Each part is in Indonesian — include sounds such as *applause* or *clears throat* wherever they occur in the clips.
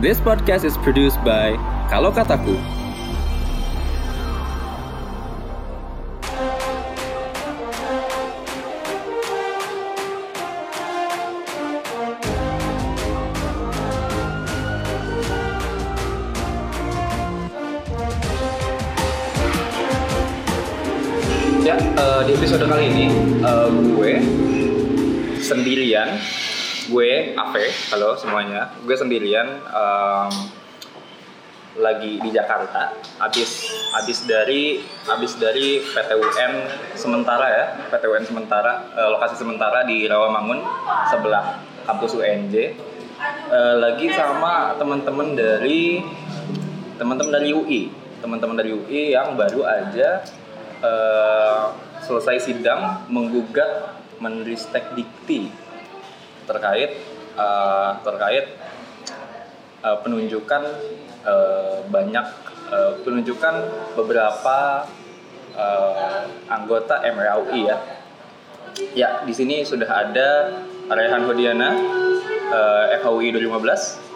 This podcast is produced by Kalau Kataku. Halo semuanya, gue sendirian em, lagi di Jakarta, abis abis dari abis dari PTUN sementara ya, PTUN sementara, eh, lokasi sementara di Rawamangun sebelah kampus UNJ, Eh, lagi sama teman-teman dari teman-teman dari UI, teman-teman dari UI yang baru aja eh, selesai sidang menggugat Menristek Dikti terkait eh, terkait eh, penunjukan eh, banyak eh, penunjukan beberapa eh, anggota MRAUI ya. Ya, di sini sudah ada Rehan Hodiana eh, FHUI 2015.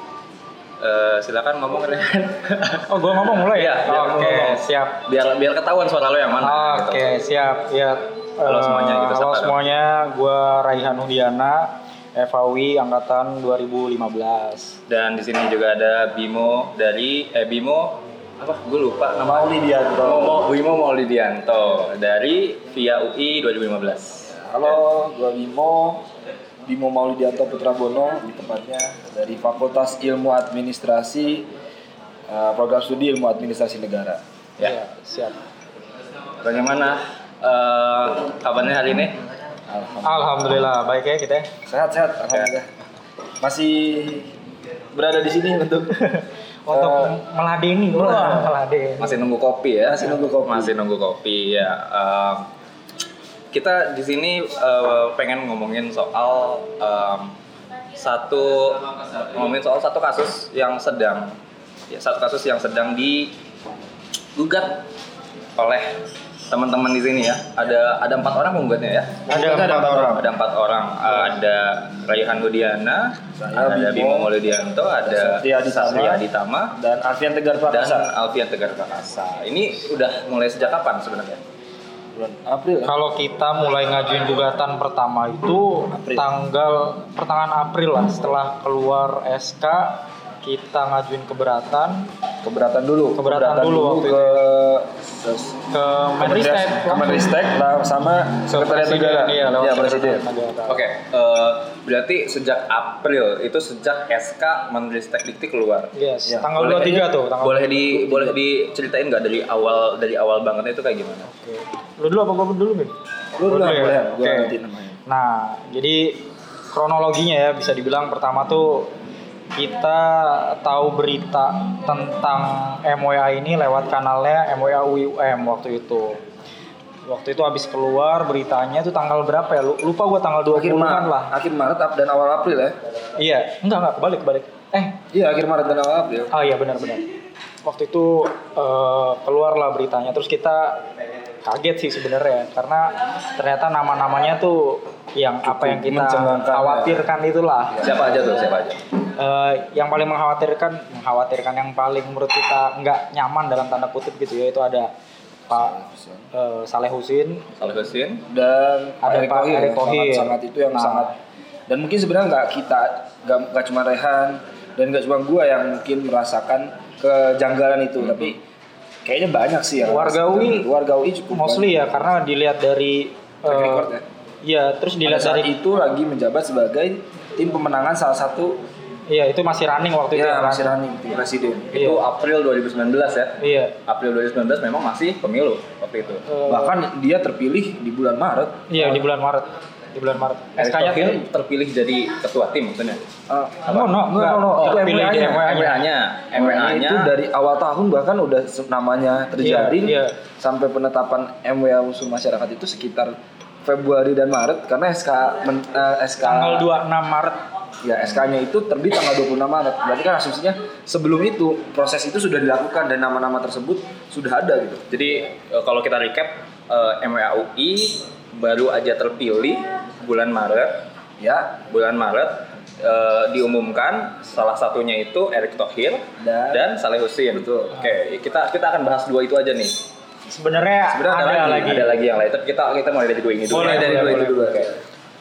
Eh, silakan ngomong Rehan. *laughs* Oh, gua ngomong mulai Iya, ya? biar Oke, ngomong. siap. biar biar ketahuan suara lo yang mana. Oke, gitu. siap. Ya. Halo semuanya, kita Halo semuanya, gua Raihan Hudiana, FAWI angkatan 2015. Dan di sini juga ada Bimo dari eh Bimo apa? Gue lupa nama. Maulidianto. Mo, Bimo Maulidianto dari Via UI 2015. Halo, gua Bimo. Bimo Maulidianto Putra Bono, di tepatnya dari Fakultas Ilmu Administrasi eh, Program Studi Ilmu Administrasi Negara. Ya. Iya, siap. Bagaimana eh, kabarnya hari ini? Alhamdulillah. Alhamdulillah, baik ya kita. Sehat-sehat, alhamdulillah. Masih berada di sini untuk *laughs* Untuk eh, meladeni, gua wah. meladeni. Masih nunggu kopi ya? Masih nunggu kopi. Masih nunggu kopi ya. Eh, kita di sini eh, pengen ngomongin soal em, satu ngomongin soal satu kasus yang sedang ya satu kasus yang sedang digugat oleh teman-teman di sini ya. Ada ada empat orang penggugatnya ya. Ada Ada empat orang. Ada empat orang. Ada Raihan Hudiana, Saya, ada Bimo, Maulidianto, ada Satria Aditama. Aditama, dan Alfian Tegar dan Prakasa. Alfian Tegar Prakasa. Ini udah mulai sejak kapan sebenarnya? Bulan April ya? Kalau kita mulai ngajuin gugatan pertama itu April. tanggal pertengahan April lah setelah keluar SK kita ngajuin keberatan Keberatan dulu. Keberatan dulu waktu ke ke Menristek ke Menristek lah sama Sekretariat Negara. Iya, lewat ya, Presiden. Sekretariat Negara. Oke, eh, berarti sejak April itu sejak SK Menristek Dikti keluar. Yes, Ya, tanggal Boleh 23 tuh, tanggal Boleh di boleh diceritain nggak dari awal dari awal bangetnya itu kayak gimana? Oke. Lu dulu apa gua dulu, Bin? Lu dulu lah, boleh. ya? Gua Oke. nanti namanya. Nah, jadi kronologinya ya bisa dibilang pertama tuh kita tahu berita tentang MWA ini lewat kanalnya MWA UIUM waktu itu. Waktu itu habis keluar beritanya itu tanggal berapa ya? Lu- Lupa gua tanggal Akhir 20-an Maret, lah. akhir Maret dan awal April ya. Iya, enggak enggak kebalik kebalik. Eh, Iya, akhir Maret dan awal April. Ah iya benar-benar. Waktu itu eh, keluarlah beritanya, terus kita kaget sih sebenarnya karena ternyata nama-namanya tuh yang apa yang kita ya. khawatirkan itulah. Siapa aja tuh? Siapa aja? Eh, yang paling mengkhawatirkan, mengkhawatirkan yang paling menurut kita nggak nyaman dalam tanda kutip gitu ya itu ada Pak eh, Saleh Husin, Saleh Husin. Dan Ada Pak Erick ya, Thohir. sangat, sangat itu yang Nah. sangat dan mungkin sebenarnya nggak kita nggak nggak cuma Rehan dan nggak cuma gua yang mungkin merasakan kejanggalan itu tapi kayaknya banyak sih yang Warga. UI warga UI cukup mostly ya karena dilihat dari Track eh, record ya. Iya, terus Pada dilihat saat dari itu lagi menjabat sebagai tim pemenangan salah satu iya itu masih running waktu itu ya kan? masih running tim presiden Iya. Itu April 2019 ya. Iya. April 2019 memang masih pemilu waktu itu. Eh, bahkan dia terpilih di bulan Maret Iya di bulan Maret. Di bulan Maret. SK-nya terpilih jadi ketua tim maksudnya. Uh, No, no, no, no. Oh, itu MWA-nya. MWA-nya. MWA-nya, itu dari awal tahun bahkan udah namanya terjaring Iya, iya. sampai penetapan MWA usul masyarakat itu sekitar Februari dan Maret karena SK men- eh, SK tanggal 26 Maret. ya SK-nya itu terbit tanggal 26 Maret. Berarti kan asumsinya sebelum itu proses itu sudah dilakukan dan nama-nama tersebut sudah ada gitu. Jadi eh, kalau kita recap eh, MWAUI baru aja terpilih bulan Maret, Ya, bulan Maret eh, diumumkan salah satunya itu Erick Thohir Dan- dan, Saleh Husin. Betul. Oke, kita kita akan bahas dua itu aja nih. Sebenarnya Sebenarnya ada, ada, lagi, lagi. ada lagi yang lain. Tapi kita kita mulai dari dua ini dulu. Mulai dari dua itu dulu. Oke.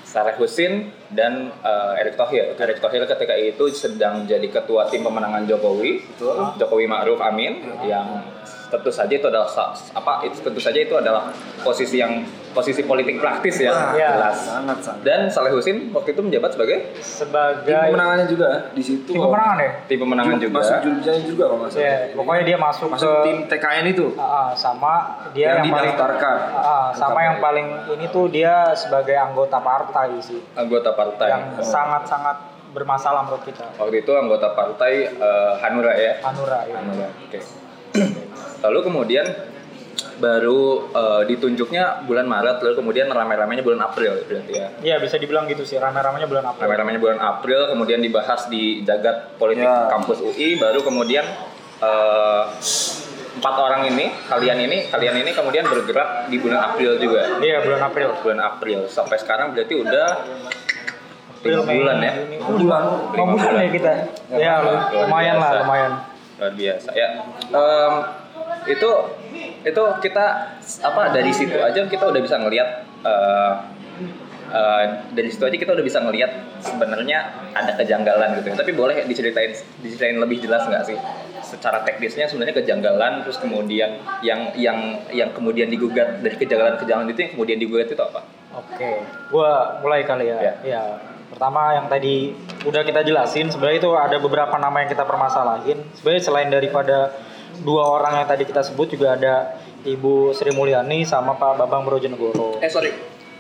Saleh Husin dan eh, Erick Thohir. Erick Thohir ketika itu sedang jadi ketua tim pemenangan Jokowi, Jokowi Ma'ruf Amin, yang tentu saja itu adalah apa? Itu tentu saja itu adalah posisi yang posisi politik praktis ya, Wah, Iya. jelas. sangat sangat. Dan Saleh Husin waktu itu menjabat sebagai Tim sebagai pemenangannya juga di situ. tim pemenangan ya. tim pemenangan juga. Masuk juga kalau nggak salah. Ya, pokoknya dia masuk, Masuk ke tim TKN itu. Ah, sama dia Yang yang, paling didaftarkan. Ah, sama yang paling ini tuh dia sebagai anggota partai sih anggota partai. yang sangat-sangat bermasalah menurut kita. Waktu itu anggota partai eh, Hanura ya. Hanura ya. Hanura. Oke. *clears throat* Lalu kemudian baru eh, ditunjuknya bulan Maret, lalu kemudian rame-ramenya bulan April berarti ya. Iya bisa dibilang gitu sih rame-ramenya bulan April. Rame-ramenya bulan April, kemudian dibahas di jagat politik Ya. kampus UI, baru kemudian eh, empat orang ini, kalian ini, kalian ini kemudian bergerak di bulan April juga. Iya bulan April. Bulan April sampai sekarang berarti udah April, bulan ya. Bulan. Lima bulan ya kita. Ya lumayan lah lumayan. luar biasa ya Em, itu itu kita apa dari situ aja kita udah bisa ngelihat eh, eh, dari situ aja kita udah bisa ngelihat sebenarnya ada kejanggalan gitu tapi boleh diceritain diceritain lebih jelas nggak sih secara teknisnya sebenarnya kejanggalan terus kemudian yang yang yang kemudian digugat dari kejanggalan-kejanggalan itu yang kemudian digugat itu apa Oke, gua mulai kali ya. Ya. Ya. Pertama yang tadi udah kita jelasin, sebenarnya itu ada beberapa nama yang kita permasalahin. Sebenarnya selain daripada dua orang yang tadi kita sebut juga ada Ibu Sri Mulyani sama Pak Babang Brojonegoro. eh sorry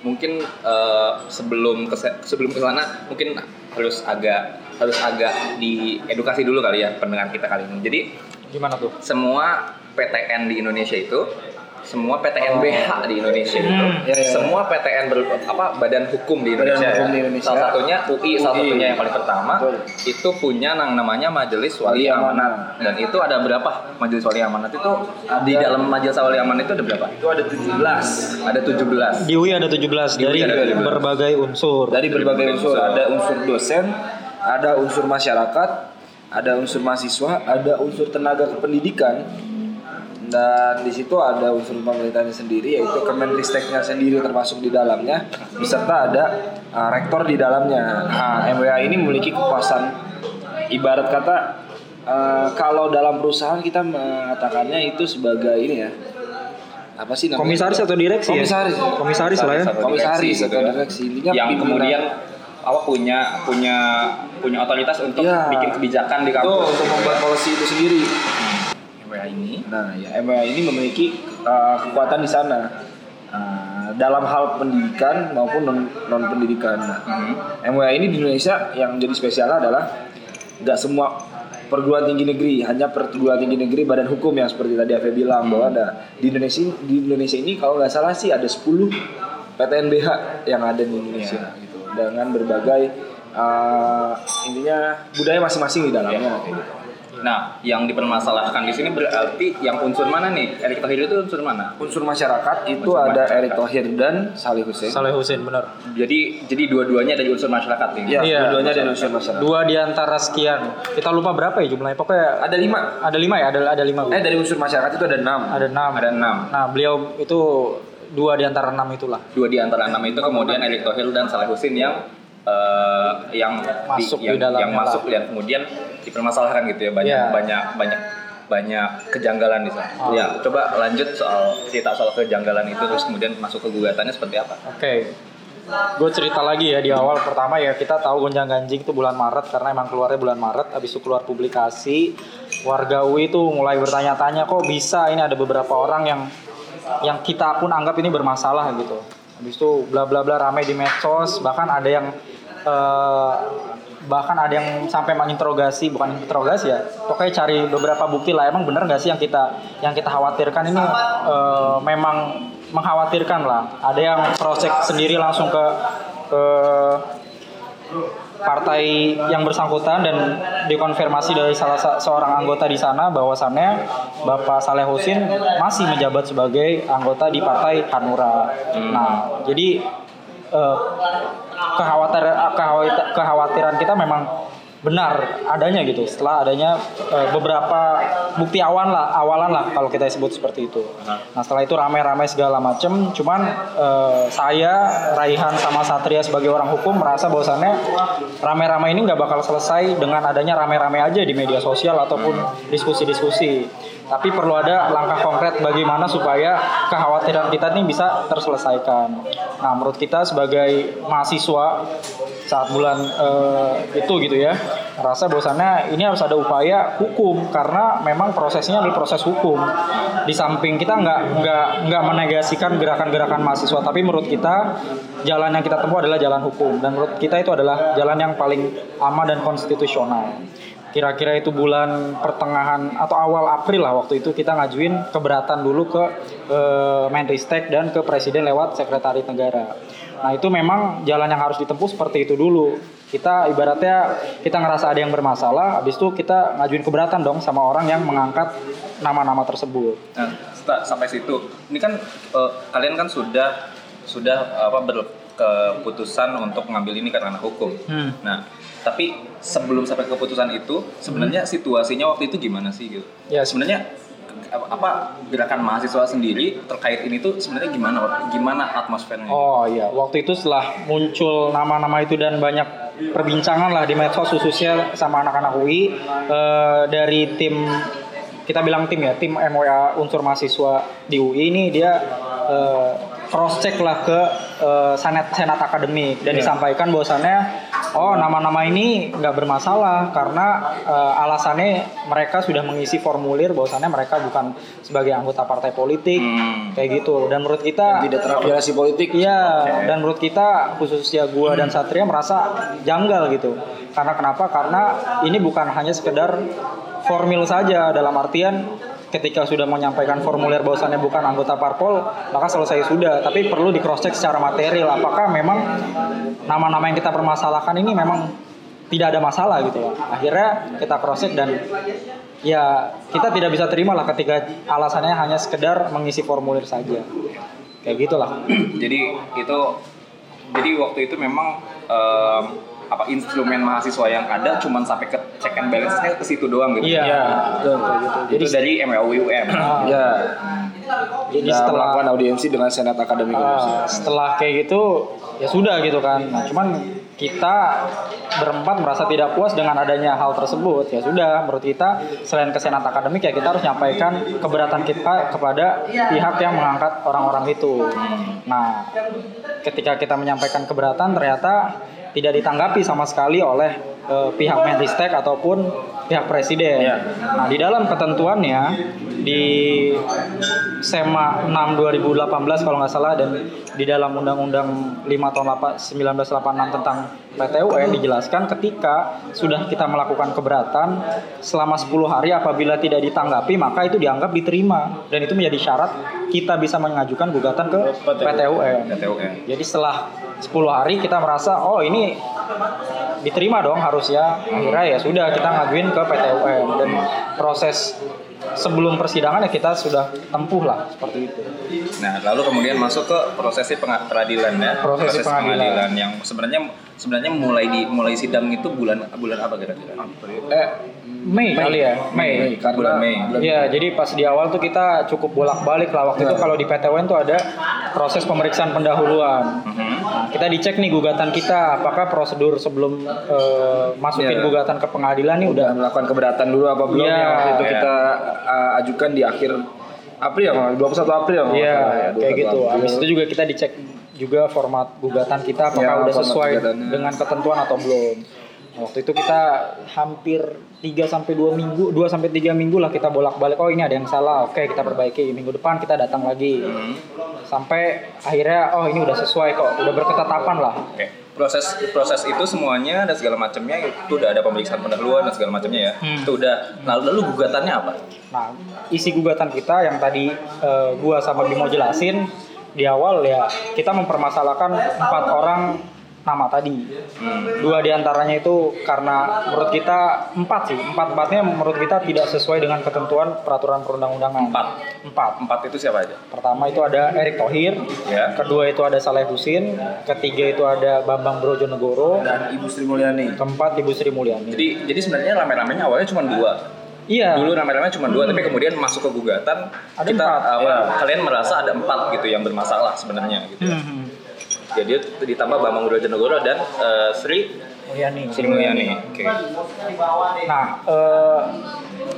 mungkin eh, sebelum ke sebelum ke sana mungkin harus agak harus agak diedukasi dulu kali ya pendengar kita kali ini jadi Gimana tuh? semua PTN di Indonesia itu semua PTN BH di Indonesia itu Hmm, iya, iya. semua PTN ber, apa badan hukum di Badan Indonesia, hukum ya. di Indonesia. salah satunya UI, salah UI. satunya yang paling pertama Betul. itu punya yang namanya Majelis Wali Wali Amanat dan itu ada berapa Majelis Wali Amanat itu di dalam Majelis Wali Amanat itu ada berapa Itu ada 17 ada 17 Di UI ada 17 dari ada 17. berbagai unsur. dari berbagai unsur. Ada unsur dosen, ada unsur masyarakat, ada unsur mahasiswa, ada unsur tenaga kependidikan, dan di situ ada unsur pemerintahnya sendiri yaitu Kemenristeknya sendiri termasuk di dalamnya beserta ada uh, rektor di dalamnya. Nah, MWA ini memiliki kekuasaan ibarat kata uh, kalau dalam perusahaan kita mengatakannya itu sebagai ini ya apa sih namanya? Komisaris atau direksi ya? Komisaris. Komisaris lah ya. Atau Komisaris direksi gitu atau ya. direksi intinya yang pimpinan. kemudian apa punya punya punya otoritas untuk Iya. bikin kebijakan di kampus untuk membuat policy itu sendiri. Ini Nah, ya MWA ini memiliki uh, kekuatan di sana Uh, dalam hal pendidikan maupun non, non pendidikan. Nah, Hmm. MWA ini di Indonesia yang jadi spesial adalah nggak semua perguruan tinggi negeri, hanya perguruan tinggi negeri badan hukum yang seperti tadi Ave bilang bahwa ada di Indonesia di Indonesia ini kalau nggak salah sih ada 10 PTNBH yang ada di Indonesia gitu dengan berbagai uh, intinya budaya masing-masing di dalamnya kayak gitu. Nah, yang dipermasalahkan di sini berarti yang unsur mana nih? Erick Thohir itu unsur mana? Unsur masyarakat itu Unsur ada masyarakat. Erick Thohir dan Salih Hussein. Saleh Husin benar. Jadi jadi dua-duanya dari unsur masyarakat nih. Ya, Iya. dua-duanya dari unsur masyarakat. Dua di antara sekian. Kita lupa berapa ya jumlahnya. Pokoknya Ada lima. ada lima ya, ada ada lima. Eh dari unsur masyarakat itu ada enam. Ada enam. Ada enam. Nah, beliau itu dua di antara enam itulah. Dua di antara enam itu kemudian Erick Thohir dan Saleh Husin yang eh, yang Masuk di yang, dalamnya yang masuk dan kemudian dipermasalahkan gitu ya banyak Iya. banyak banyak banyak kejanggalan di sana. Oh. Ya, coba lanjut soal cerita soal kejanggalan itu terus kemudian masuk ke gugatannya seperti apa? Oke. Gue cerita lagi ya di awal pertama ya kita tahu gonjang ganjing itu bulan Maret karena emang keluarnya bulan Maret habis itu keluar publikasi warga UI itu mulai bertanya-tanya kok bisa ini ada beberapa orang yang yang kita pun anggap ini bermasalah gitu. Habis itu bla bla bla ramai di medsos bahkan ada yang eh, bahkan ada yang sampai menginterogasi bukan interogasi ya pokoknya cari beberapa bukti lah. Emang bener nggak sih yang kita yang kita khawatirkan ini? Eh, memang mengkhawatirkan lah. Ada yang proses sendiri langsung ke ke partai yang bersangkutan dan dikonfirmasi dari salah sa- seorang anggota di sana bahwasannya Bapak Saleh Husin masih menjabat sebagai anggota di partai Hanura. Nah, jadi eh, kekhawatiran kekhawatiran, kekhawatiran kita memang benar adanya gitu setelah adanya eh, beberapa bukti awan lah awalan lah kalau kita sebut seperti itu. Nah setelah itu ramai-ramai segala macem, cuman eh, saya Raihan sama Satria sebagai orang hukum merasa bahwasannya ramai-ramai ini nggak bakal selesai dengan adanya ramai-ramai aja di media sosial ataupun diskusi-diskusi. Tapi perlu ada langkah konkret bagaimana supaya kekhawatiran kita ini bisa terselesaikan. Nah menurut kita sebagai mahasiswa saat bulan eh, itu gitu ya rasa bahwasannya ini harus ada upaya hukum karena memang prosesnya adalah proses hukum. Di samping kita nggak nggak nggak menegasikan gerakan-gerakan mahasiswa tapi menurut kita jalan yang kita tempuh adalah jalan hukum. Dan menurut kita itu adalah jalan yang paling aman dan konstitusional kira-kira itu bulan pertengahan atau awal April lah waktu itu kita ngajuin keberatan dulu ke eh, Menristek dan ke Presiden lewat Sekretariat Negara. Nah itu memang jalan yang harus ditempuh seperti itu dulu. Kita ibaratnya kita ngerasa ada yang bermasalah, habis itu kita ngajuin keberatan dong sama orang yang mengangkat nama-nama tersebut. Nah, sampai situ, ini kan eh, kalian kan sudah sudah apa berkeputusan untuk ngambil ini karena hukum. Hmm. Nah, tapi sebelum sampai keputusan itu, sebenarnya situasinya waktu itu gimana sih gitu? Ya, sebenarnya apa- gerakan mahasiswa sendiri terkait ini tuh sebenarnya gimana gimana atmosfernya? Oh iya, waktu itu setelah muncul nama-nama itu dan banyak perbincangan lah di medsos khususnya sama anak-anak UI eh, dari tim kita bilang tim ya, tim MWA unsur mahasiswa di UI ini dia cross check lah ke eh, senat senat akademik dan disampaikan bahwasannya oh nama-nama ini nggak bermasalah karena eh, alasannya mereka sudah mengisi formulir bahwasannya mereka bukan sebagai anggota partai politik Hmm. kayak gitu dan menurut kita Tidak terafiliasi politik. Iya, dan menurut kita khususnya gua dan Satria merasa janggal gitu. Karena kenapa? Karena ini bukan hanya sekedar formil saja dalam artian ketika sudah menyampaikan formulir bahwasannya bukan anggota parpol, maka selesai sudah. Tapi perlu di cross check secara material apakah memang nama-nama yang kita permasalahkan ini memang tidak ada masalah gitu loh. Akhirnya kita cross check dan ya kita tidak bisa terima lah ketika alasannya hanya sekedar mengisi formulir saja. Kayak gitulah. *clears throat* jadi itu jadi waktu itu memang em, apa instrumen mahasiswa yang ada cuman sampai ke check and balance-nya ke situ doang gitu. Iya. Betul, betul, betul. Itu dari MWUM. Ah, Ya, jadi kita setelah melakukan audiensi dengan Senat Akademik Indonesia. setelah kayak gitu ya sudah gitu kan. Nah, cuman kita berempat merasa tidak puas dengan adanya hal tersebut. Ya sudah, menurut kita selain ke senat akademik ya kita harus nyampaikan keberatan kita kepada pihak yang mengangkat orang-orang itu. Nah, ketika kita menyampaikan keberatan ternyata tidak ditanggapi sama sekali oleh eh, pihak Menristek ataupun pihak presiden. Iya. Nah, di dalam ketentuannya di SEMA 6 2018 kalau nggak salah dan di dalam Undang-Undang 5 tahun 8 1986 tentang PTUN dijelaskan ketika sudah kita melakukan keberatan selama 10 hari apabila tidak ditanggapi maka itu dianggap diterima dan itu menjadi syarat kita bisa mengajukan gugatan ke. PTUN. Jadi setelah 10 hari kita merasa oh ini diterima dong harusnya akhirnya ya sudah kita ngajuin ke PTUN dan proses sebelum persidangan ya kita sudah tempuh lah seperti itu. Nah, lalu kemudian masuk ke prosesi penga- peradilan ya. Prosesi Proses pengadilan. yang sebenarnya sebenarnya mulai di mulai sidang itu bulan bulan apa kira-kira? Eh, Mei, kali ya, Mei. karena Bulan Mei. Iya, jadi pas di awal tuh kita cukup bolak-balik lah waktu itu kalau di PTUN tuh ada proses pemeriksaan pendahuluan. Mhm. Nah, kita dicek nih gugatan kita, apakah prosedur sebelum eh, masukin Iya. gugatan ke pengadilan nih udah udah melakukan keberatan dulu apa belum Iya. yang waktu itu Iya. kita uh, ajukan di akhir April ya, Bang? 21 April ya? Iya, Ya, kayak 21 gitu. April. Habis itu juga kita dicek juga format gugatan kita apakah Ya, udah sesuai dengan ketentuan atau belum. Nah, Waktu itu kita hampir 3 sampai 2 minggu, 2 sampai 3 minggu lah kita bolak-balik. Oh, ini ada yang salah. Oke, kita perbaiki. Minggu depan kita datang lagi. Hmm. Sampai akhirnya oh ini udah sesuai kok. Udah berketetapan lah. Oke. Proses proses itu semuanya dan segala macamnya itu udah ada pemeriksaan pendahuluan dan segala macamnya ya. Hmm. Itu udah. Lalu, lalu gugatannya apa? Nah, isi gugatan kita yang tadi eh, gua sama Bimo jelasin di awal ya kita mempermasalahkan empat orang nama tadi. Hmm. Dua di antaranya itu karena menurut kita empat sih, empat empatnya menurut kita tidak sesuai dengan ketentuan peraturan perundang-undangan. Empat. Empat. Empat itu siapa aja? Pertama itu ada Erick Thohir, Ya. kedua itu ada Saleh Husin, ketiga itu ada Bambang Brojonegoro, dan Ibu Sri Mulyani. keempat Ibu Sri Mulyani. Jadi jadi sebenarnya rame-ramenya awalnya cuma dua. Iya. Dulu rame-ramenya cuma dua, tapi kemudian masuk ke gugatan Ada kita empat. apa, Ya. kalian merasa ada empat gitu yang bermasalah sebenarnya gitu. Hmm, Jadi ditambah Bambang Brojonegoro dan eh, Sri Mulyani. Sri Mulyani. Oke. Nah, eh,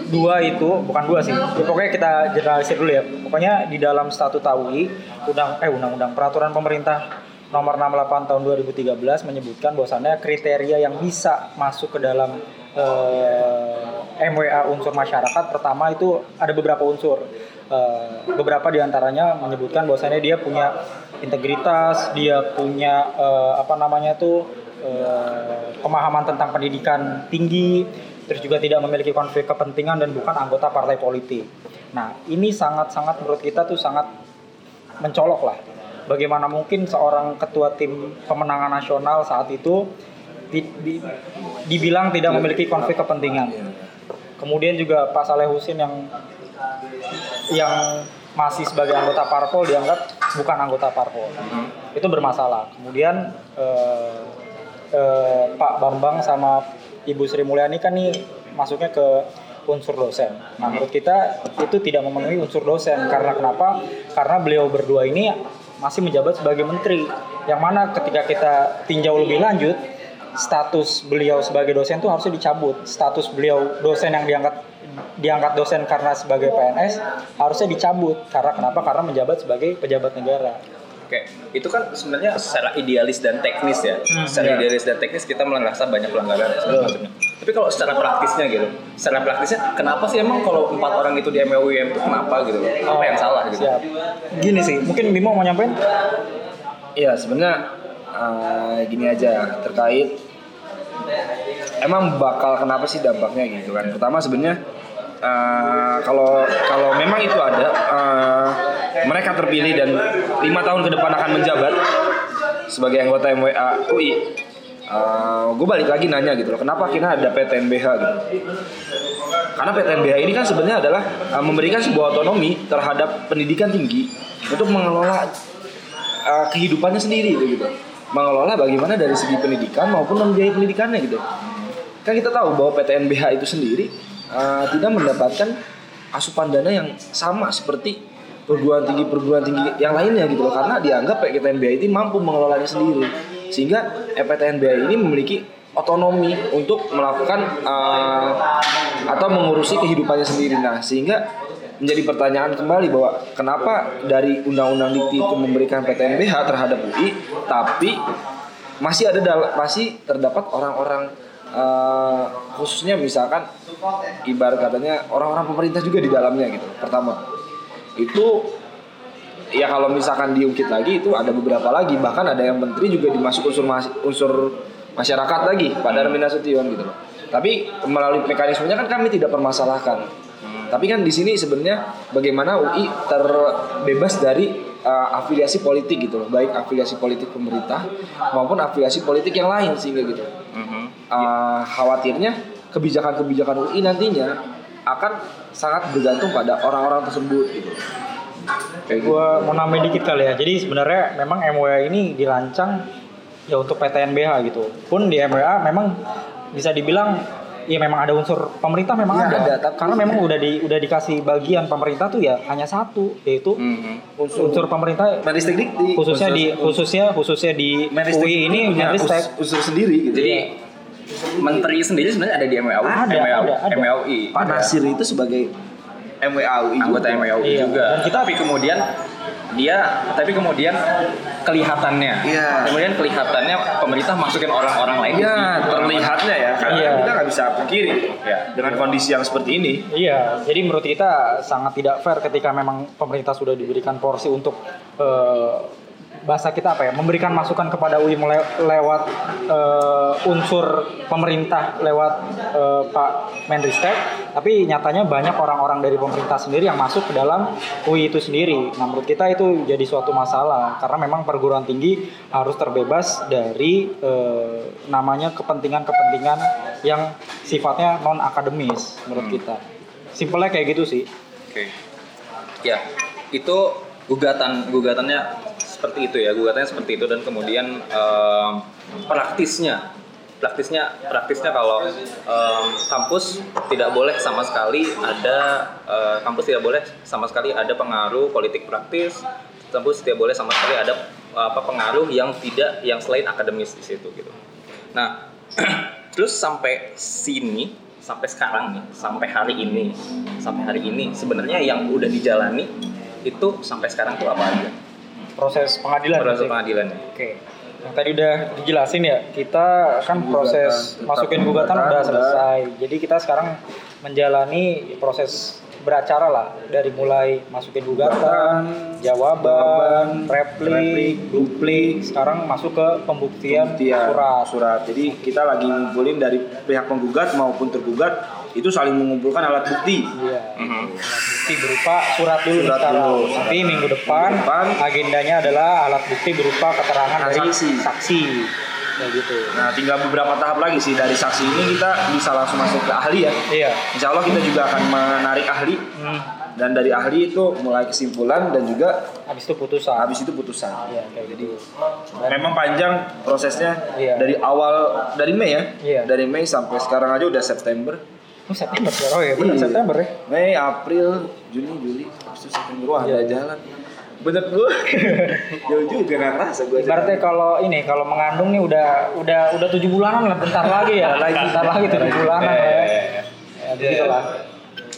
dua itu bukan dua sih. Ya, pokoknya kita generalisir dulu ya. Pokoknya di dalam statuta UI, undang eh undang-undang peraturan pemerintah nomor 68 tahun 2013 menyebutkan bahwasannya kriteria yang bisa masuk ke dalam eh, MWA unsur masyarakat pertama itu ada beberapa unsur. Eh, beberapa di antaranya menyebutkan bahwasannya dia punya integritas, dia punya eh, apa namanya tuh eh, pemahaman tentang pendidikan tinggi, terus juga tidak memiliki konflik kepentingan dan bukan anggota partai politik. Nah, ini sangat-sangat menurut kita tuh sangat mencolok lah. Bagaimana mungkin seorang ketua tim pemenangan nasional saat itu di- di- dibilang tidak memiliki konflik kepentingan. Kemudian juga Pak Saleh Husin yang yang masih sebagai anggota parpol dianggap bukan anggota parpol. Itu bermasalah. Kemudian eh, eh, Pak Bambang sama Ibu Sri Mulyani kan nih masuknya ke unsur dosen. Nah, menurut kita itu tidak memenuhi unsur dosen karena kenapa? Karena beliau berdua ini masih menjabat sebagai menteri. Yang mana ketika kita tinjau lebih lanjut, status beliau sebagai dosen itu harusnya dicabut. Status beliau dosen yang diangkat diangkat dosen karena sebagai PNS harusnya dicabut. Karena kenapa? Karena menjabat sebagai pejabat negara. Oke, itu kan sebenarnya secara idealis dan teknis ya. Hmm, secara iya. idealis dan teknis kita merasa banyak pelanggaran dan segala macamnya. Tapi kalau secara praktisnya gitu, secara praktisnya kenapa sih emang kalau empat orang itu di MUIM itu kenapa gitu? Apa yang salah gitu? Siap. Gini sih, mungkin Bimo mau nyampein? Iya sebenarnya eh, gini aja terkait emang bakal kenapa sih dampaknya gitu kan. Pertama sebenarnya eh, kalau kalau memang itu ada eh, mereka terpilih dan lima tahun ke depan akan menjabat sebagai anggota MWA UI. gue balik lagi nanya gitu loh, kenapa akhirnya ada PTNBH gitu? Karena PTNBH ini kan sebenarnya adalah eh, memberikan sebuah otonomi terhadap pendidikan tinggi untuk mengelola uh, kehidupannya sendiri itu gitu mengelola bagaimana dari segi pendidikan maupun membiayai pendidikannya gitu. Kan kita tahu bahwa PTNBH itu sendiri uh, tidak mendapatkan asupan dana yang sama seperti perguruan tinggi perguruan tinggi yang lainnya gitu loh. Karena dianggap PTNBH ini mampu mengelolanya sendiri. Sehingga PTNBH ini memiliki otonomi untuk melakukan uh, atau mengurusi kehidupannya sendiri. Nah sehingga menjadi pertanyaan kembali bahwa kenapa dari undang-undang Dikti itu memberikan PTNBH terhadap UI tapi masih ada masih terdapat orang-orang eh, khususnya misalkan ibarat katanya orang-orang pemerintah juga di dalamnya gitu pertama. Itu ya kalau misalkan diungkit lagi itu ada beberapa lagi bahkan ada yang menteri juga dimasuk unsur mas- unsur masyarakat lagi Pak Darmin Nasution gitu loh. Tapi melalui mekanismenya kan kami tidak permasalahkan tapi kan di sini sebenarnya bagaimana UI terbebas dari uh, afiliasi politik gitu loh, baik afiliasi politik pemerintah maupun afiliasi politik yang lain sehingga gitu. Uh, khawatirnya kebijakan-kebijakan UI nantinya akan sangat bergantung pada orang-orang tersebut gitu. Kayak gitu. Gua mau nambahin dikit kali ya. Jadi sebenarnya memang MWA ini dirancang ya untuk PTNBH gitu. Pun di MWA memang bisa dibilang ya memang ada unsur pemerintah memang Iya, ada. ada, tapi- Karena memang udah di udah dikasih bagian pemerintah tuh ya hanya satu yaitu Mhm. unsur, pemerintah Menristek Dikti khususnya unsur- di khususnya khususnya di UI ini us- unsur sendiri gitu. Jadi menteri sendiri sebenarnya ada di MWA, Ada, MWA, ada, ada. MWI. Pak Nasir itu sebagai MWAUI anggota juga. Iya. juga. Dan kita- tapi kemudian dia tapi kemudian kelihatannya Iya. kemudian kelihatannya pemerintah masukin orang-orang lain Iya, di- terlihatnya ya karena Iya. kita nggak bisa pungkiri Ya. dengan kondisi yang seperti ini. Iya, jadi menurut kita sangat tidak fair ketika memang pemerintah sudah diberikan porsi untuk eh, bahasa kita apa ya? Memberikan masukan kepada UI mele- lewat eh, unsur pemerintah lewat eh, Pak Menristek tapi nyatanya banyak orang-orang dari pemerintah sendiri yang masuk ke dalam UI itu sendiri. Nah menurut kita itu jadi suatu masalah. Karena memang perguruan tinggi harus terbebas dari eh, namanya kepentingan-kepentingan yang sifatnya non akademis menurut kita. Simpelnya kayak gitu sih. Oke. Ya, itu gugatan gugatannya seperti itu ya, gugatannya seperti itu. Dan kemudian em, praktisnya praktisnya praktisnya kalau em, kampus tidak boleh sama sekali ada eh, kampus tidak boleh sama sekali ada pengaruh politik praktis. Kampus tidak boleh sama sekali ada apa pengaruh yang tidak yang selain akademis di situ gitu. Nah *clears throat* terus sampai sini sampai sekarang nih sampai hari ini sampai hari ini sebenarnya yang udah dijalani itu sampai sekarang tuh apa aja proses pengadilan proses berarti. pengadilannya Oke. Yang tadi udah dijelasin ya, kita kan Gugatan, proses masukin gugatan gugatan udah udah. selesai. Jadi kita sekarang menjalani proses beracara lah dari mulai masukin gugatan, jawaban, replik, duplik, sekarang masuk ke pembuktian Iya, surat. surat. Jadi kita lagi ngumpulin dari pihak penggugat maupun tergugat itu saling mengumpulkan alat bukti. Iya. Mhm. Alat bukti berupa surat dulu Surat dulu. Nanti minggu depan, Minggu depan. agendanya adalah alat bukti berupa keterangan dari Saksi. saksi. Kayak gitu. Nah, tinggal beberapa tahap lagi sih dari saksi ini kita bisa langsung masuk ke ahli ya. Iya. Insya Allah kita juga akan menarik ahli Hmm. dan dari ahli itu mulai kesimpulan dan juga Habis itu putusan. habis itu putusan. Iya, kayak gitu. Memang panjang prosesnya Iya. dari awal dari Mei ya. Iya. Dari Mei sampai sekarang aja udah September. Oh, September ya? Oh iya, benar Iya. September ya. Mei, April, Juni, Juli, Agustus, September. Wah, iya. jalan. Bener gue. *laughs* Jauh juga gak ngerasa gue. Ibaratnya kalau ini kalau mengandung nih udah udah udah tujuh bulanan lah bentar lagi ya. *laughs* lagi bentar lagi tujuh bulanan lah ya. Ya begitulah.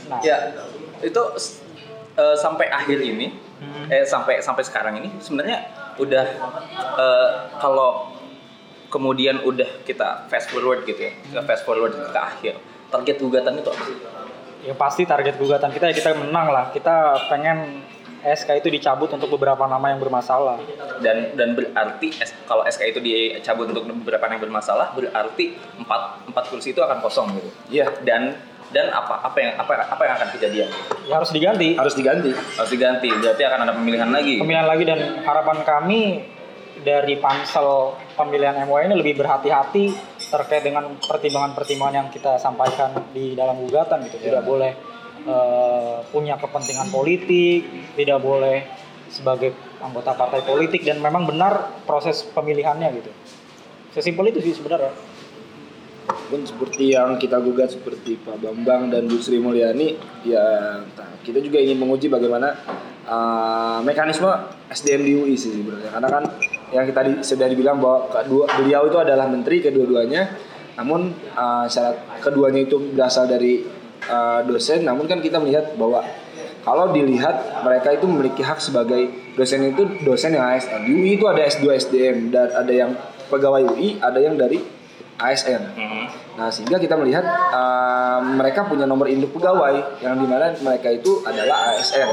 Nah, ya itu eh, sampai akhir ini Hmm. eh sampai sampai sekarang ini sebenarnya udah eh, kalau kemudian udah kita fast forward gitu ya kita fast forward ke akhir target gugatan itu apa sih? ya pasti target gugatan kita ya kita menang lah. Kita pengen SK itu dicabut untuk beberapa nama yang bermasalah. dan dan berarti kalau SK itu dicabut untuk beberapa yang bermasalah berarti empat empat kursi itu akan kosong gitu Iya, dan dan apa apa yang apa apa yang akan kejadian Ya harus diganti. harus diganti. harus diganti berarti akan ada pemilihan lagi Pemilihan lagi dan harapan kami dari pansel pemilihan MUA ini lebih berhati-hati terkait dengan pertimbangan-pertimbangan yang kita sampaikan di dalam gugatan gitu. Tidak boleh eh, punya kepentingan politik, tidak boleh sebagai anggota partai politik dan memang benar proses pemilihannya gitu. Sesimpel itu sih sebenarnya. pun seperti yang kita gugat seperti Pak Bambang dan Bu Sri Mulyani ya kita juga ingin menguji bagaimana uh, mekanisme SDM di UI sih sebenarnya. Karena kan yang tadi sudah dibilang bahwa kedua beliau itu adalah menteri kedua-duanya. Namun uh, syarat keduanya itu berasal dari uh, dosen. Namun kan kita melihat bahwa kalau dilihat mereka itu memiliki hak sebagai dosen itu dosen yang ASN di UI itu ada S2 SDM dan ada yang pegawai UI ada yang dari ASN Mhm. Nah sehingga kita melihat uh, mereka punya nomor induk pegawai yang di mana mereka itu adalah ASN.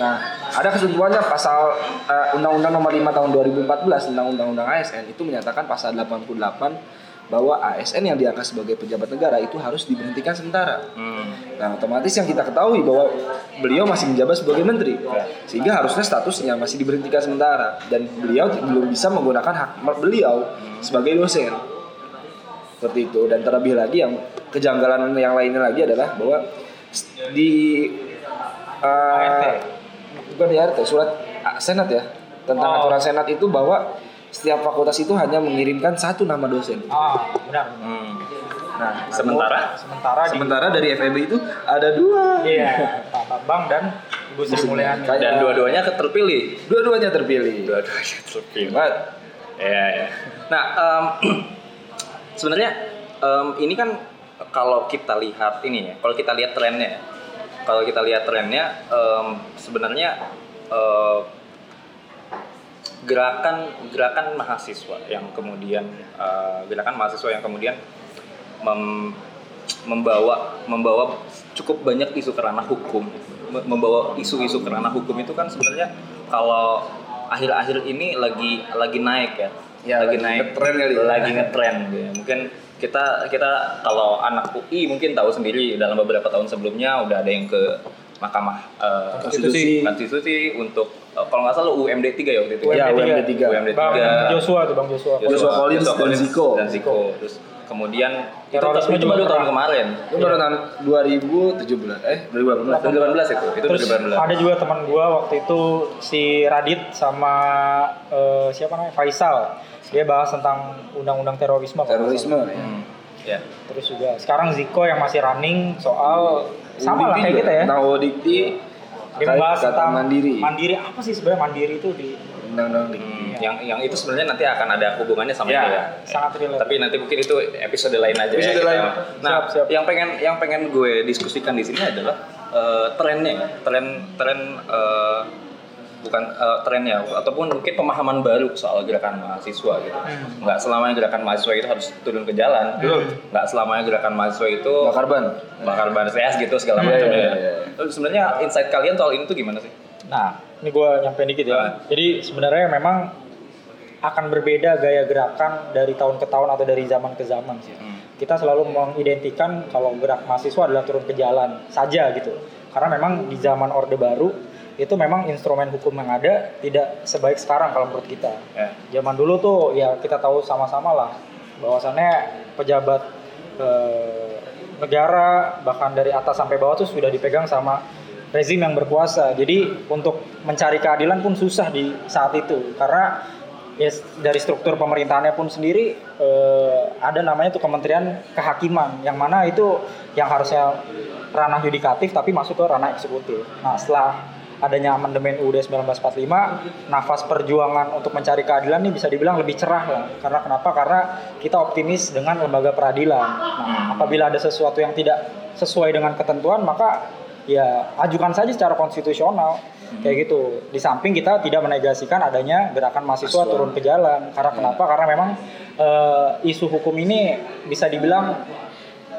Nah ada ketentuannya pasal uh, Undang-Undang Nomor 5 Tahun 2014 tentang Undang-Undang ASN itu menyatakan pasal 88 bahwa ASN yang diangkat sebagai pejabat negara itu harus diberhentikan sementara. Hmm. Nah otomatis yang kita ketahui bahwa beliau masih menjabat sebagai menteri sehingga harusnya statusnya masih diberhentikan sementara dan beliau belum bisa menggunakan hak beliau sebagai dosen seperti itu dan terlebih lagi yang kejanggalan yang lainnya lagi adalah bahwa di uh, ART. bukan di ART surat uh, senat ya tentang Oh. aturan senat itu bahwa setiap fakultas itu hanya mengirimkan satu nama dosen. Ah, benar. Hmm. Nah, sementara Sementara di sementara dari FEB itu ada dua. Iya, Pak Bambang dan Ibu Sri Mulyani. Dan dua-duanya terpilih Dua-duannya terpilih. dua-duanya terpilih Hebat. Ya, ya. Nah, em, *clears throat* sebenarnya em, ini kan kalau kita lihat ini ya, kalau kita lihat trennya, ya, kalau kita lihat trennya, em, sebenarnya eh, gerakan gerakan mahasiswa yang kemudian eh, gerakan mahasiswa yang kemudian mem- membawa membawa cukup banyak isu ke ranah hukum, Me- membawa isu-isu ke ranah hukum itu kan sebenarnya kalau akhir-akhir ini lagi lagi naik ya. Ya, lagi lagi naik. ngetren kali ya. Lagi ngetren gitu ya. Mungkin kita kita kalau anak UI mungkin tahu sendiri dalam beberapa tahun sebelumnya udah ada yang ke Mahkamah eh, Konstitusi. Konstitusi untuk eh, kalau nggak salah UMD 3 ya waktu itu. Ya, UMD 3. UMD 3. Bang Joshua tuh Bang Joshua. Joshua Collins dan Zico. dan Zico. Terus kemudian itu, Terorisme itu baru juga tahun kemarin. Itu baru tahun 2017 eh 2018. 2018 itu, itu Terus 2018. ada juga teman gua waktu itu si Radit sama eh, siapa namanya Faisal. Dia bahas tentang undang-undang terorisme. Terorisme ya. Hmm, ya. Terus juga sekarang Ziko yang masih running soal sama lah kayak kita ya. Tentang Udikti Dia membahas tentang mandiri. Mandiri apa sih sebenarnya mandiri itu di Undang-undang Dikti. Hmm, yang yang itu sebenarnya nanti akan ada hubungannya sama Ya, itu ya. sangat relate. Tapi nanti mungkin itu episode lain aja Episode ya. kita- lain. Nah, Siap, siap. yang pengen yang pengen gue diskusikan di sini adalah eh, trennya, tren tren eh, bukan eh, trennya ataupun mungkin pemahaman baru soal gerakan mahasiswa gitu. Hmm. Nggak selamanya gerakan mahasiswa itu harus turun ke jalan. Nggak selamanya gerakan mahasiswa itu Bakar ban. bakar ban CS gitu segala Iya, macam iya, ya. iya, iya. Terus sebenarnya insight kalian soal ini tuh gimana sih? Nah, ini gue nyampein dikit ya. Ah. Jadi sebenarnya memang akan berbeda gaya gerakan dari tahun ke tahun atau dari zaman ke zaman sih. Hmm. Kita selalu mengidentikan kalau gerak mahasiswa adalah turun ke jalan saja gitu. Karena memang di zaman Orde Baru itu memang instrumen hukum yang ada tidak sebaik sekarang kalau menurut kita. Ya. Zaman dulu tuh ya kita tahu sama-sama lah bahwasannya pejabat eh, negara bahkan dari atas sampai bawah tuh sudah dipegang sama rezim yang berkuasa. Jadi untuk mencari keadilan pun susah di saat itu karena ya dari struktur pemerintahannya pun sendiri eh, ada namanya tuh Kementerian Kehakiman yang mana itu yang harusnya ranah yudikatif tapi masuk ke ranah eksekutif. Nah, setelah adanya amandemen UUD 1945, nafas perjuangan untuk mencari keadilan ini bisa dibilang lebih cerah lah. Karena kenapa? Karena kita optimis dengan lembaga peradilan. Nah, apabila ada sesuatu yang tidak sesuai dengan ketentuan, maka ya ajukan saja secara konstitusional kayak gitu. Di samping kita tidak menegasikan adanya gerakan mahasiswa turun ke jalan. Karena kenapa? Karena memang eh, isu hukum ini bisa dibilang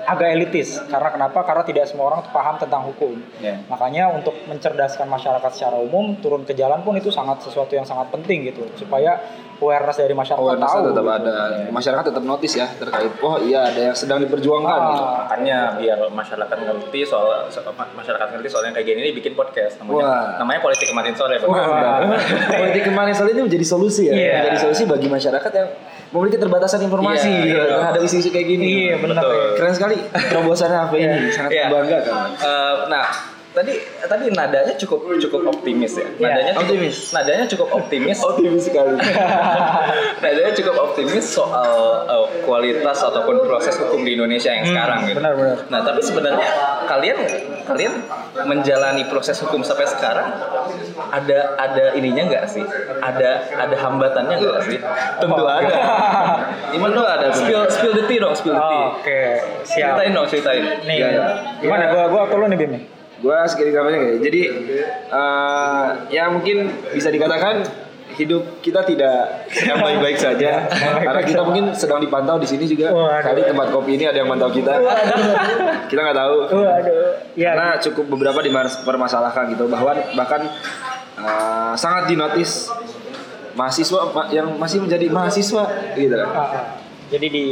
agak elitis karena kenapa karena tidak semua orang paham tentang hukum Ya. makanya untuk mencerdaskan masyarakat secara umum turun ke jalan pun itu sangat sesuatu yang sangat penting gitu supaya awareness dari masyarakat Awareness tahu tetap gitu. ada. Masyarakat tetap notice ya terkait. Oh iya ada yang sedang diperjuangkan Ah. gitu. makanya biar masyarakat ngerti soal so- masyarakat ngerti soal yang kayak gini ini bikin podcast namanya Wah. namanya politik kemarin sore Bang. Wah. Politik kemarin soal ini menjadi solusi ya. Iya. Menjadi solusi bagi masyarakat yang memiliki keterbatasan informasi Iya, gitu, iya. terhadap isu-isu kayak gini. iya benar Betul. Pak. Keren sekali terobosannya apa ini, sangat Iya. membanggakan. Eh, nah tadi tadi nadanya cukup cukup optimis ya. Iya, nadanya cukup, optimis. nadanya cukup optimis. *laughs* Optimis sekali. *laughs* nadanya cukup optimis soal eh, kualitas ataupun proses hukum di Indonesia yang sekarang gitu. benar, benar. nah tapi sebenarnya kalian kalian menjalani proses hukum sampai sekarang ada ada ininya nggak sih? Ada ada hambatannya nggak sih? Tentu Oh, ada. *laughs* Gimana tuh ada? spill spill the tea dong spill the tea. Oh, oke siap. Ceritain dong ceritain. Nih Iya, iya. gimana? Gua gua nih Bim nih Gua sedikit gambarnya kayak jadi eh, ya mungkin bisa dikatakan hidup kita tidak sedang baik-baik saja. *laughs* Karena kita mungkin sedang dipantau di sini juga. Waduh. tadi tempat kopi ini ada yang mantau kita. Kita nggak tahu. Waduh. Ya karena cukup beberapa dipermasalahkan gitu. Bahwa bahkan eh, sangat dinotis mahasiswa ma- yang masih menjadi mahasiswa gitu. Ah, ah. jadi di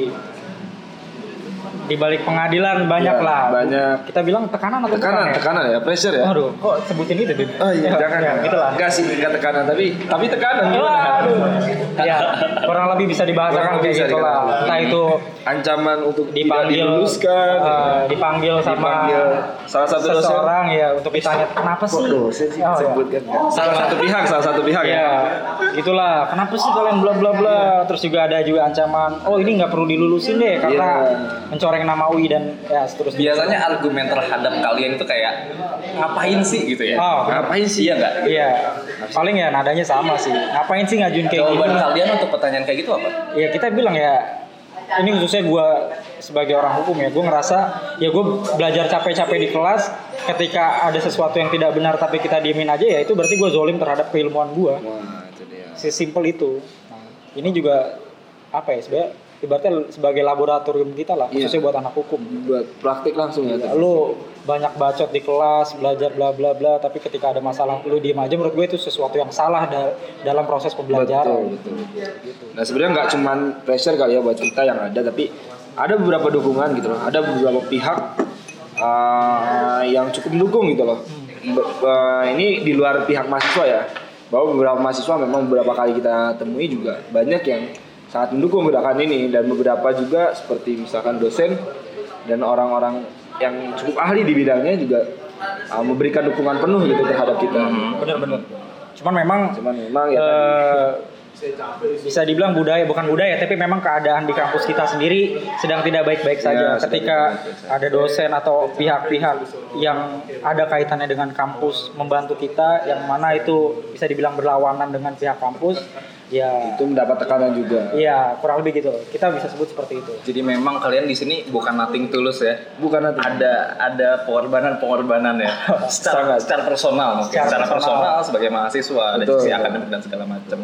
di balik pengadilan banyak Iya, lah banyak. kita bilang tekanan atau tekanan bukan ya? tekanan ya pressure ya Aduh, kok sebutin itu, Bim? Oh iya, jangan. Ya, gitu lah. Enggak sih, enggak tekanan, tapi tapi tekanan gimana? Waduh. Ya, kurang lebih bisa dibahasakan Kurang kayak lebih bisa gitu lah. Entah itu Ancaman untuk dipanggil diluluskan, eh, dipanggil sama Dipanggil salah satu dosen. seseorang ya untuk ditanya kenapa sih? Kok dosen sih Oh, ya. disebutkan? Salah satu pihak, salah satu pihak ya. Ya, itulah. Kenapa sih kalian bla bla bla? Terus juga ada juga ancaman, oh ini nggak perlu dilulusin deh karena Iya. Mencoreng nama UI dan ya seterusnya. biasanya argumen terhadap kalian itu kayak ngapain sih gitu ya Oh, Ngapain sih? iya nggak Iya, paling ya nadanya sama sih. Ngapain sih ngajuin kayak jawaban gini? kalian untuk pertanyaan kayak gitu apa Ya kita bilang ya, ini khususnya gue sebagai orang hukum ya, gue ngerasa ya gue belajar capek-capek di kelas. Ketika ada sesuatu yang tidak benar tapi kita diemin aja ya itu berarti gue zolim terhadap keilmuan gue. Wah, itu dia. Sesimpel itu. Nah, ini juga apa ya sebenarnya ibaratnya sebagai laboratorium kita lah Iya. khususnya buat anak hukum. Buat praktik langsung ya. Ya, lu banyak bacot di kelas, belajar bla bla bla, tapi ketika ada masalah lu diem aja menurut gue itu sesuatu yang salah da- dalam proses pembelajaran. Betul, betul. Nah sebenarnya nggak cuman pressure kali ya buat kita yang ada, tapi ada beberapa dukungan gitu loh. Ada beberapa pihak uh, yang cukup mendukung gitu loh. Be- uh, ini di luar pihak mahasiswa ya. Bahwa beberapa mahasiswa memang beberapa kali kita temui juga banyak yang sangat mendukung gerakan ini dan beberapa juga seperti misalkan dosen dan orang-orang yang cukup ahli di bidangnya juga uh, memberikan dukungan penuh gitu terhadap kita. Bener-bener. Cuman memang Cuman memang ya eh, bisa dibilang budaya bukan budaya tapi memang keadaan di kampus kita sendiri sedang tidak baik-baik saja Ya, sedang ketika saja. ada dosen atau pihak-pihak yang ada kaitannya dengan kampus membantu kita yang mana itu bisa dibilang berlawanan dengan pihak kampus ya itu mendapat tekanan juga. ya kurang lebih gitu kita bisa sebut seperti itu Jadi memang kalian di sini bukan nothing tulus ya. Bukan nanti. Ada ada pengorbanan-pengorbanan ya. *laughs* secara Sangat. secara personal mungkin. Secara Secara, personal. personal sebagai mahasiswa Betul, sisi betul. akademik dan segala macam.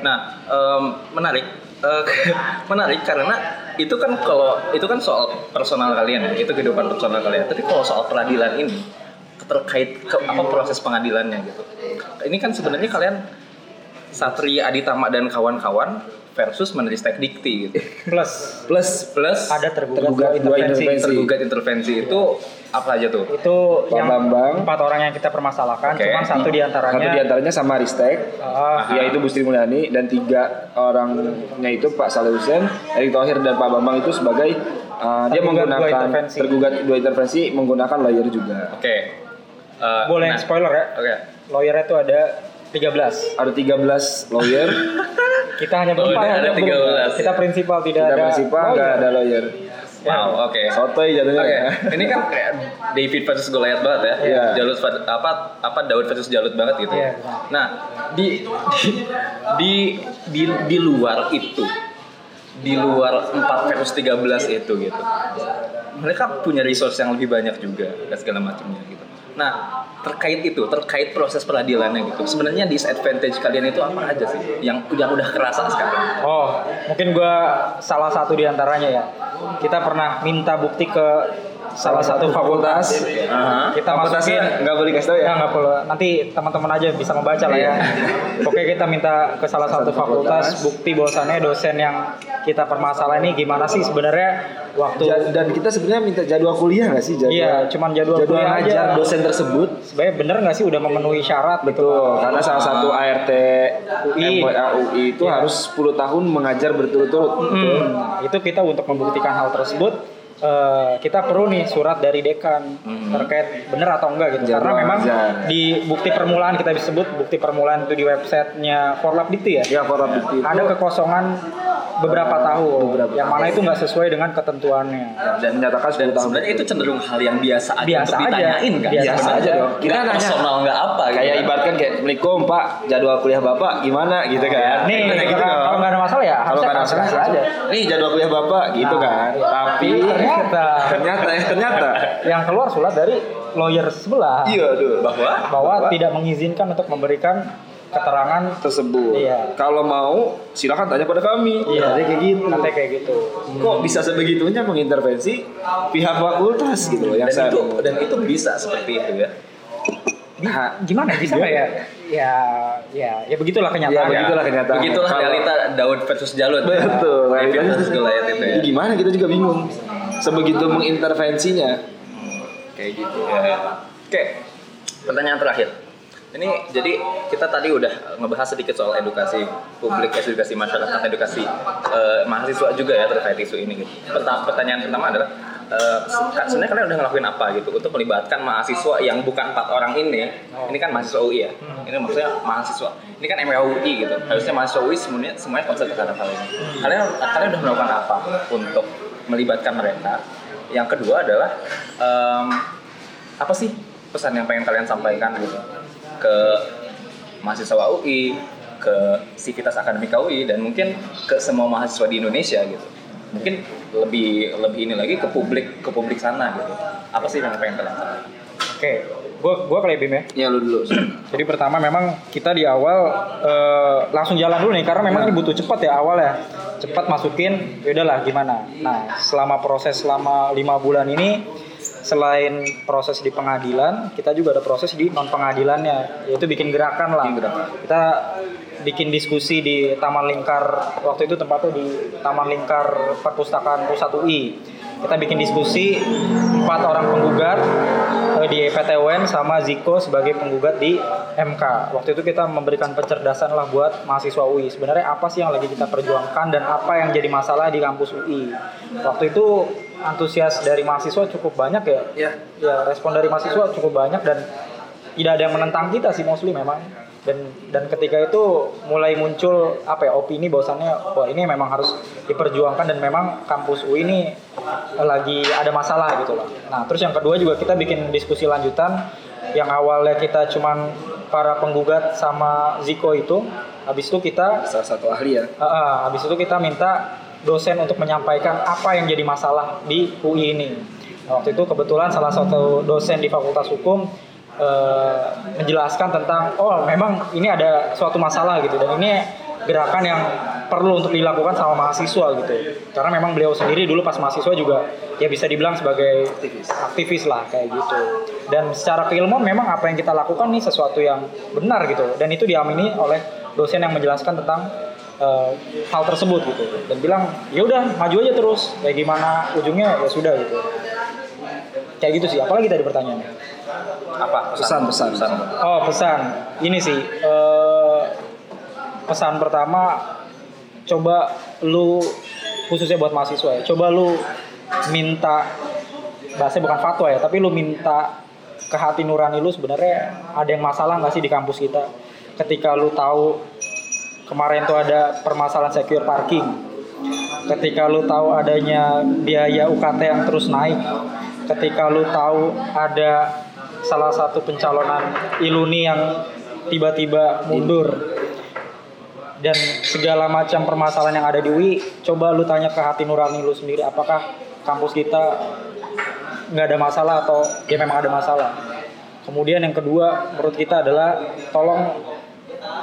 Nah, em, menarik Eh, *laughs* menarik karena itu kan kalau itu kan soal personal kalian ya, itu kehidupan personal kalian. Tapi kalau soal peradilan ini terkait ke apa proses pengadilannya gitu. Ini kan sebenarnya kalian Satria Aditama dan kawan-kawan versus Menristek Dikti gitu. *laughs* plus Plus Plus ada tergugat, Tergugat intervensi. intervensi. tergugat intervensi itu apa aja tuh? itu Pak yang Bambang. empat orang yang kita permasalahkan Oke. cuman satu di antaranya satu di antaranya sama Ristek, Ah, yaitu Bu Sri Mulyani dan tiga orangnya itu Pak Saleh Hussein, Erick Thohir dan Pak Bambang itu sebagai uh, dia Tergugat dua menggunakan intervensi. tergugat dua intervensi menggunakan lawyer juga. Oke. Eh, boleh nah, spoiler ya Oke. lawyer itu ada 13 Ada 13 lawyer, *laughs* kita hanya Oh, berempat ada 13. kita prinsipal tidak tidak ada prinsipal lawyer. nggak ada lawyer. Wow, oke. Sotoy jadinya. Oke, ya. ini kan kayak David versus Goliath banget ya. Iya. Jalut apa apa Daud versus Jalut banget gitu. Iya. Nah, di di di di, di luar itu di luar 4 versus 13 itu gitu. Mereka punya resource yang lebih banyak juga dan segala macamnya gitu. Nah, terkait itu, terkait proses peradilannya gitu. Sebenarnya disadvantage kalian itu apa aja sih yang yang udah kerasa sekarang? Oh, mungkin gua salah satu di antaranya ya. Kita pernah minta bukti ke salah satu fakultas. Aha. Kita masukin nggak boleh kasih tahu ya. Nggak perlu. Nanti teman-teman aja bisa membaca lah ya. Oke kita minta ke salah satu fakultas. bukti bahwasannya dosen yang kita permasalahan ini gimana sih sebenarnya waktu Ja- Dan kita sebenarnya minta jadwal kuliah nggak sih? Jadwal, Iya, cuman jadwal kuliah aja. dosen tersebut. sebenarnya bener nggak sih udah memenuhi syarat gitu Betul, karena salah satu ART UI. UI itu harus 10 tahun mengajar berturut-turut. Hmm, itu kita untuk membuktikan hal tersebut eh, kita perlu nih surat dari dekan terkait bener atau enggak gitu karena Jadwal memang ngajar. di bukti permulaan kita bisa sebut bukti permulaan itu di websitenya Forlab Dikti ya Ya, Forlab Dikti itu ada kekosongan beberapa tahun Beberapa yang mana itu nggak sesuai dengan ketentuannya dan menyatakan 10 Dan tahun. sebenarnya itu cenderung hal yang biasa aja Biasa untuk aja. ditanyain kan. Biasa Sebenarnya aja dong. Kita Nggak nanya. personal nggak apa gitu. Kayak ibaratkan kayak Assalamualaikum Pak, jadwal kuliah Bapak gimana gitu kan. nih Kayak gitu kalau nggak ada masalah ya Kalau nggak ada masalah aja Nih jadwal kuliah Bapak gitu Nah, kan. Tapi ternyata ternyata ya ternyata. yang keluar surat dari lawyer sebelah Iya, aduh. bahwa bahwa tidak mengizinkan untuk memberikan keterangan tersebut. Iya. Kalau mau silakan tanya pada kami. Iya. Katanya kayak gitu. katanya kayak gitu Kok bisa sebegitunya mengintervensi pihak fakultas gitu loh yang dan saya itu dan itu bisa seperti itu ya. Nah, gimana bisa nggak ya ya ya ya begitulah Ya, kenyataan begitulah kenyataan. Begitulah realita Daud versus Jalut. Betul, David realitanya versus itu ya. Gimana kita juga bingung. Sebegitu mengintervensinya. Kayak gitu ya. Oke. Pertanyaan terakhir. Ini jadi kita tadi udah ngebahas sedikit soal edukasi publik, edukasi masyarakat, edukasi eh, mahasiswa juga ya terkait isu ini. Gitu. Perta- pertanyaan pertama adalah se- sebenarnya kalian udah ngelakuin apa gitu untuk melibatkan mahasiswa yang bukan empat orang ini? Ini kan mahasiswa UI ya. Ini maksudnya mahasiswa. Ini kan MWUI gitu. Harusnya mahasiswa UI semuanya semuanya konsep terhadap hal ini. Kalian kalian udah melakukan apa untuk melibatkan mereka? Yang kedua adalah em, apa sih pesan yang pengen kalian sampaikan gitu ke mahasiswa UI, ke sivitas akademika UI dan mungkin ke semua mahasiswa di Indonesia gitu. Mungkin lebih lebih ini lagi ke publik ke publik sana gitu. Apa sih yang pengen kalian sampaikan? oke gua kali Bim ya Ya lu dulu. jadi pertama memang kita di awal eh, langsung jalan dulu nih karena memang ini butuh cepat ya awal ya cepat masukin ya udahlah gimana nah selama proses selama lima bulan ini selain proses di pengadilan, kita juga ada proses di non pengadilannya, yaitu bikin gerakan lah. Gerakan. Kita bikin diskusi di Taman Lingkar waktu itu tempatnya di Taman Lingkar Perpustakaan Pusat UI. Kita bikin diskusi empat orang penggugat di PTUN sama Ziko sebagai penggugat di MK. Waktu itu kita memberikan pencerdasan lah buat mahasiswa UI. Sebenarnya apa sih yang lagi kita perjuangkan dan apa yang jadi masalah di kampus UI. Waktu itu antusias dari mahasiswa cukup banyak ya. Ya. Ya respon dari mahasiswa cukup banyak dan tidak ada yang menentang kita sih mostly memang dan dan ketika itu mulai muncul apa ya opini bahwasannya wah ini memang harus diperjuangkan dan memang kampus UI ini lagi ada masalah gitu loh. Nah terus yang kedua juga kita bikin diskusi lanjutan yang awalnya kita cuman para penggugat sama Ziko itu habis itu kita Salah satu ahli ya. Uh, uh, habis itu kita minta dosen untuk menyampaikan apa yang jadi masalah di UI ini. Nah, waktu itu kebetulan salah satu dosen di Fakultas Hukum uh, menjelaskan tentang oh memang ini ada suatu masalah gitu dan ini gerakan yang perlu untuk dilakukan sama mahasiswa gitu. Karena memang beliau sendiri dulu pas mahasiswa juga ya bisa dibilang sebagai Aktivis. aktivis lah kayak gitu. Dan secara keilmuan memang apa yang kita lakukan nih sesuatu yang benar gitu. Dan itu diamini oleh dosen yang menjelaskan tentang eh, hal tersebut gitu. Dan bilang ya udah maju aja terus. Kayak gimana ujungnya ya sudah gitu. Kayak gitu sih. Apalagi tadi pertanyaannya. Apa? Pesan, pesan. Oh pesan, ini sih eh, pesan pertama coba lu khususnya buat mahasiswa ya, coba lu minta bahasanya bukan fatwa ya, tapi lu minta ke hati nurani lu sebenarnya ada yang masalah nggak sih di kampus kita? Ketika lu tahu kemarin tuh ada permasalahan secure parking, ketika lu tahu adanya biaya UKT yang terus naik, ketika lu tahu ada salah satu pencalonan Iluni yang tiba-tiba mundur. Dan segala macam permasalahan yang ada di UI coba lu tanya ke hati nurani lu sendiri apakah kampus kita nggak ada masalah atau ya memang ada masalah? Kemudian yang kedua menurut kita adalah tolong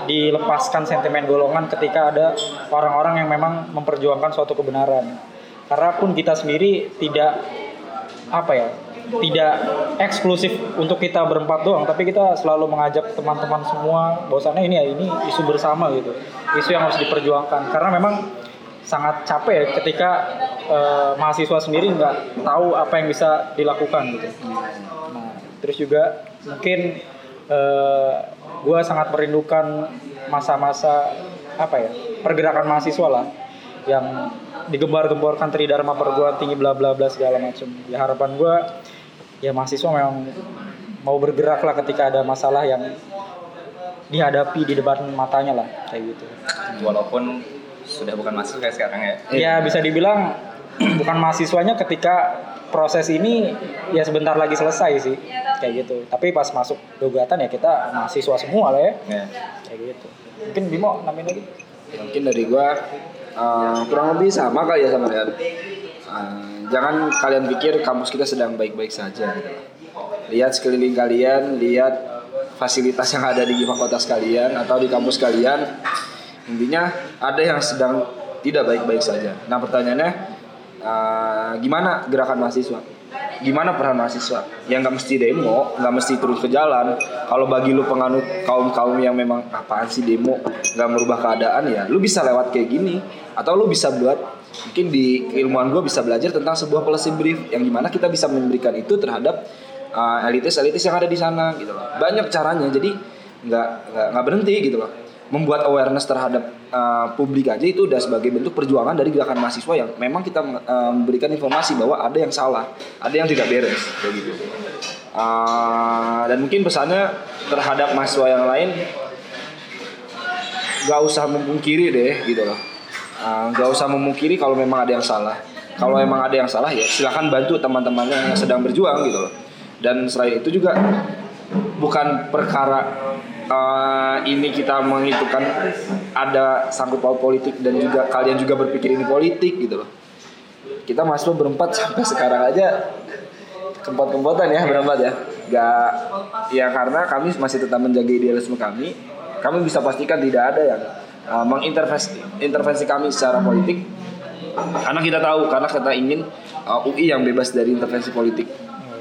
dilepaskan sentimen golongan ketika ada orang-orang yang memang memperjuangkan suatu kebenaran. Karena pun kita sendiri tidak apa ya tidak eksklusif untuk kita berempat doang tapi kita selalu mengajak teman-teman semua bahwasannya ini ya ini isu bersama gitu. Isu yang harus diperjuangkan. Karena memang sangat capek ya ketika eh, mahasiswa sendiri nggak tahu apa yang bisa dilakukan gitu. Nah terus juga mungkin gue sangat merindukan masa-masa apa ya pergerakan mahasiswa lah yang digembar-gemborkan tridharma perguruan tinggi bla bla bla segala macam. Ya harapan gue ya mahasiswa memang mau bergerak lah ketika ada masalah yang dihadapi di depan matanya lah kayak gitu. Walaupun sudah bukan mahasiswa kayak sekarang ya. ya bisa dibilang *clears throat* bukan mahasiswanya ketika proses ini ya sebentar lagi selesai sih kayak gitu. Tapi pas masuk gugatan ya kita mahasiswa semua lah ya. Ya. kayak gitu. Mungkin Bimo nambahin lagi? Mungkin dari gua eh, kurang lebih sama kali ya sama Rian. Eh, jangan kalian pikir kampus kita sedang baik-baik saja. Lihat sekeliling kalian, lihat fasilitas yang ada di fakultas kalian atau di kampus kalian. Intinya ada yang sedang tidak baik-baik saja. Nah pertanyaannya, eh, gimana gerakan mahasiswa? Gimana peran mahasiswa? Yang nggak mesti demo, nggak mesti terus ke jalan. Kalau bagi lu penganut kaum kaum yang memang apaan sih demo, nggak merubah keadaan ya, lu bisa lewat kayak gini. Atau lu bisa buat mungkin di keilmuan gue bisa belajar tentang sebuah policy brief yang di mana kita bisa memberikan itu terhadap uh, elitis-elitis yang ada di sana gitu loh. Banyak caranya, jadi nggak nggak berhenti gitu loh. Membuat awareness terhadap uh, publik aja itu udah sebagai bentuk perjuangan dari gerakan mahasiswa yang memang kita uh, memberikan informasi bahwa ada yang salah, ada yang tidak beres kayak gitu. Uh, dan mungkin pesannya terhadap mahasiswa yang lain nggak usah memungkiri deh gitu loh. Uh, nggak usah memungkiri kalau memang ada yang salah. Kalau memang ada yang salah ya silahkan bantu teman-temannya yang sedang berjuang gitu loh. Dan selain itu juga bukan perkara uh, ini kita menghitungkan ada sangkut paut politik dan juga kalian juga berpikir ini politik gitu loh. Kita mahasiswa berempat sampai sekarang aja. Kempot-kempotan ya berempat ya. Nggak ya karena kami masih tetap menjaga idealisme kami. Kami bisa pastikan tidak ada yang uh, mengintervensi intervensi kami secara politik. Karena kita tahu karena kita ingin uh, UI yang bebas dari intervensi politik.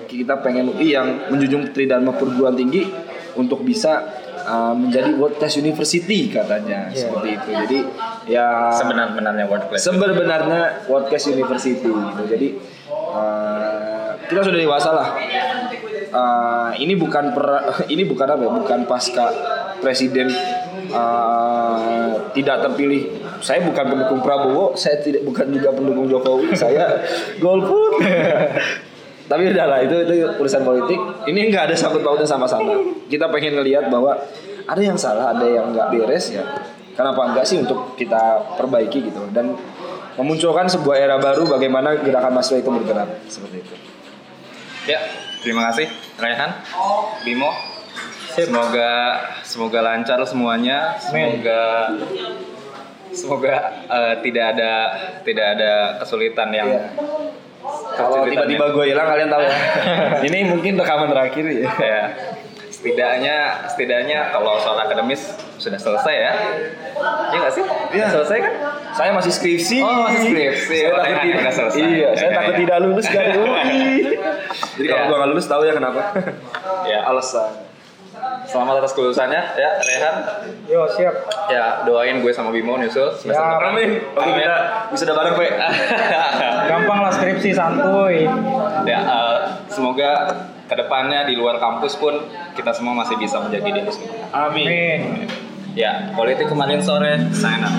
Kita pengen UI yang menjunjung tridharma perguruan tinggi untuk bisa uh, menjadi world class university katanya Iya. seperti itu. Jadi ya Sebenar-benarnya workplace. sebenarnya world class university gitu. Jadi uh, kita sudah dewasa lah. Uh, ini bukan per, *laughs* ini bukan apa ya? Bukan pasca presiden uh, tidak terpilih. Saya bukan pendukung Prabowo, saya tidak bukan juga pendukung Jokowi. Saya *laughs* golput. *laughs* Tapi udahlah itu itu urusan politik. Ini nggak ada sangkut pautnya sama-sama. Kita pengen ngelihat bahwa ada yang salah, ada yang nggak beres ya. Kenapa enggak sih untuk kita perbaiki gitu dan memunculkan sebuah era baru bagaimana gerakan mahasiswa itu bergerak seperti itu. Ya, terima kasih Raihan, Bimo. Semoga semoga lancar semuanya. Semoga semoga eh, tidak ada tidak ada kesulitan yang Iya. Kalau tiba-tiba gue hilang kalian tahu ya. *laughs* Ini mungkin rekaman terakhir ya. ya setidaknya setidaknya kalau soal akademis sudah selesai ya iya nggak sih Iya. selesai kan Saya masih skripsi. Oh, masih skripsi. Saya takut tidak selesai. Iya, saya takut tidak lulus dari UI. *laughs* Jadi kalau Iya. gue nggak lulus tahu ya kenapa? ya Alasan. Selamat atas kelulusannya ya Rehan Yo siap. ya doain gue sama Bimo nyusul semester Ya, depan. Amin. Oke kita bisa udah bareng, Pak. *laughs* Gampang lah skripsi santuy. ya eh, semoga ke depannya di luar kampus pun kita semua masih bisa menjadi diri sendiri Amin. Amin. ya politik kemarin sore sign up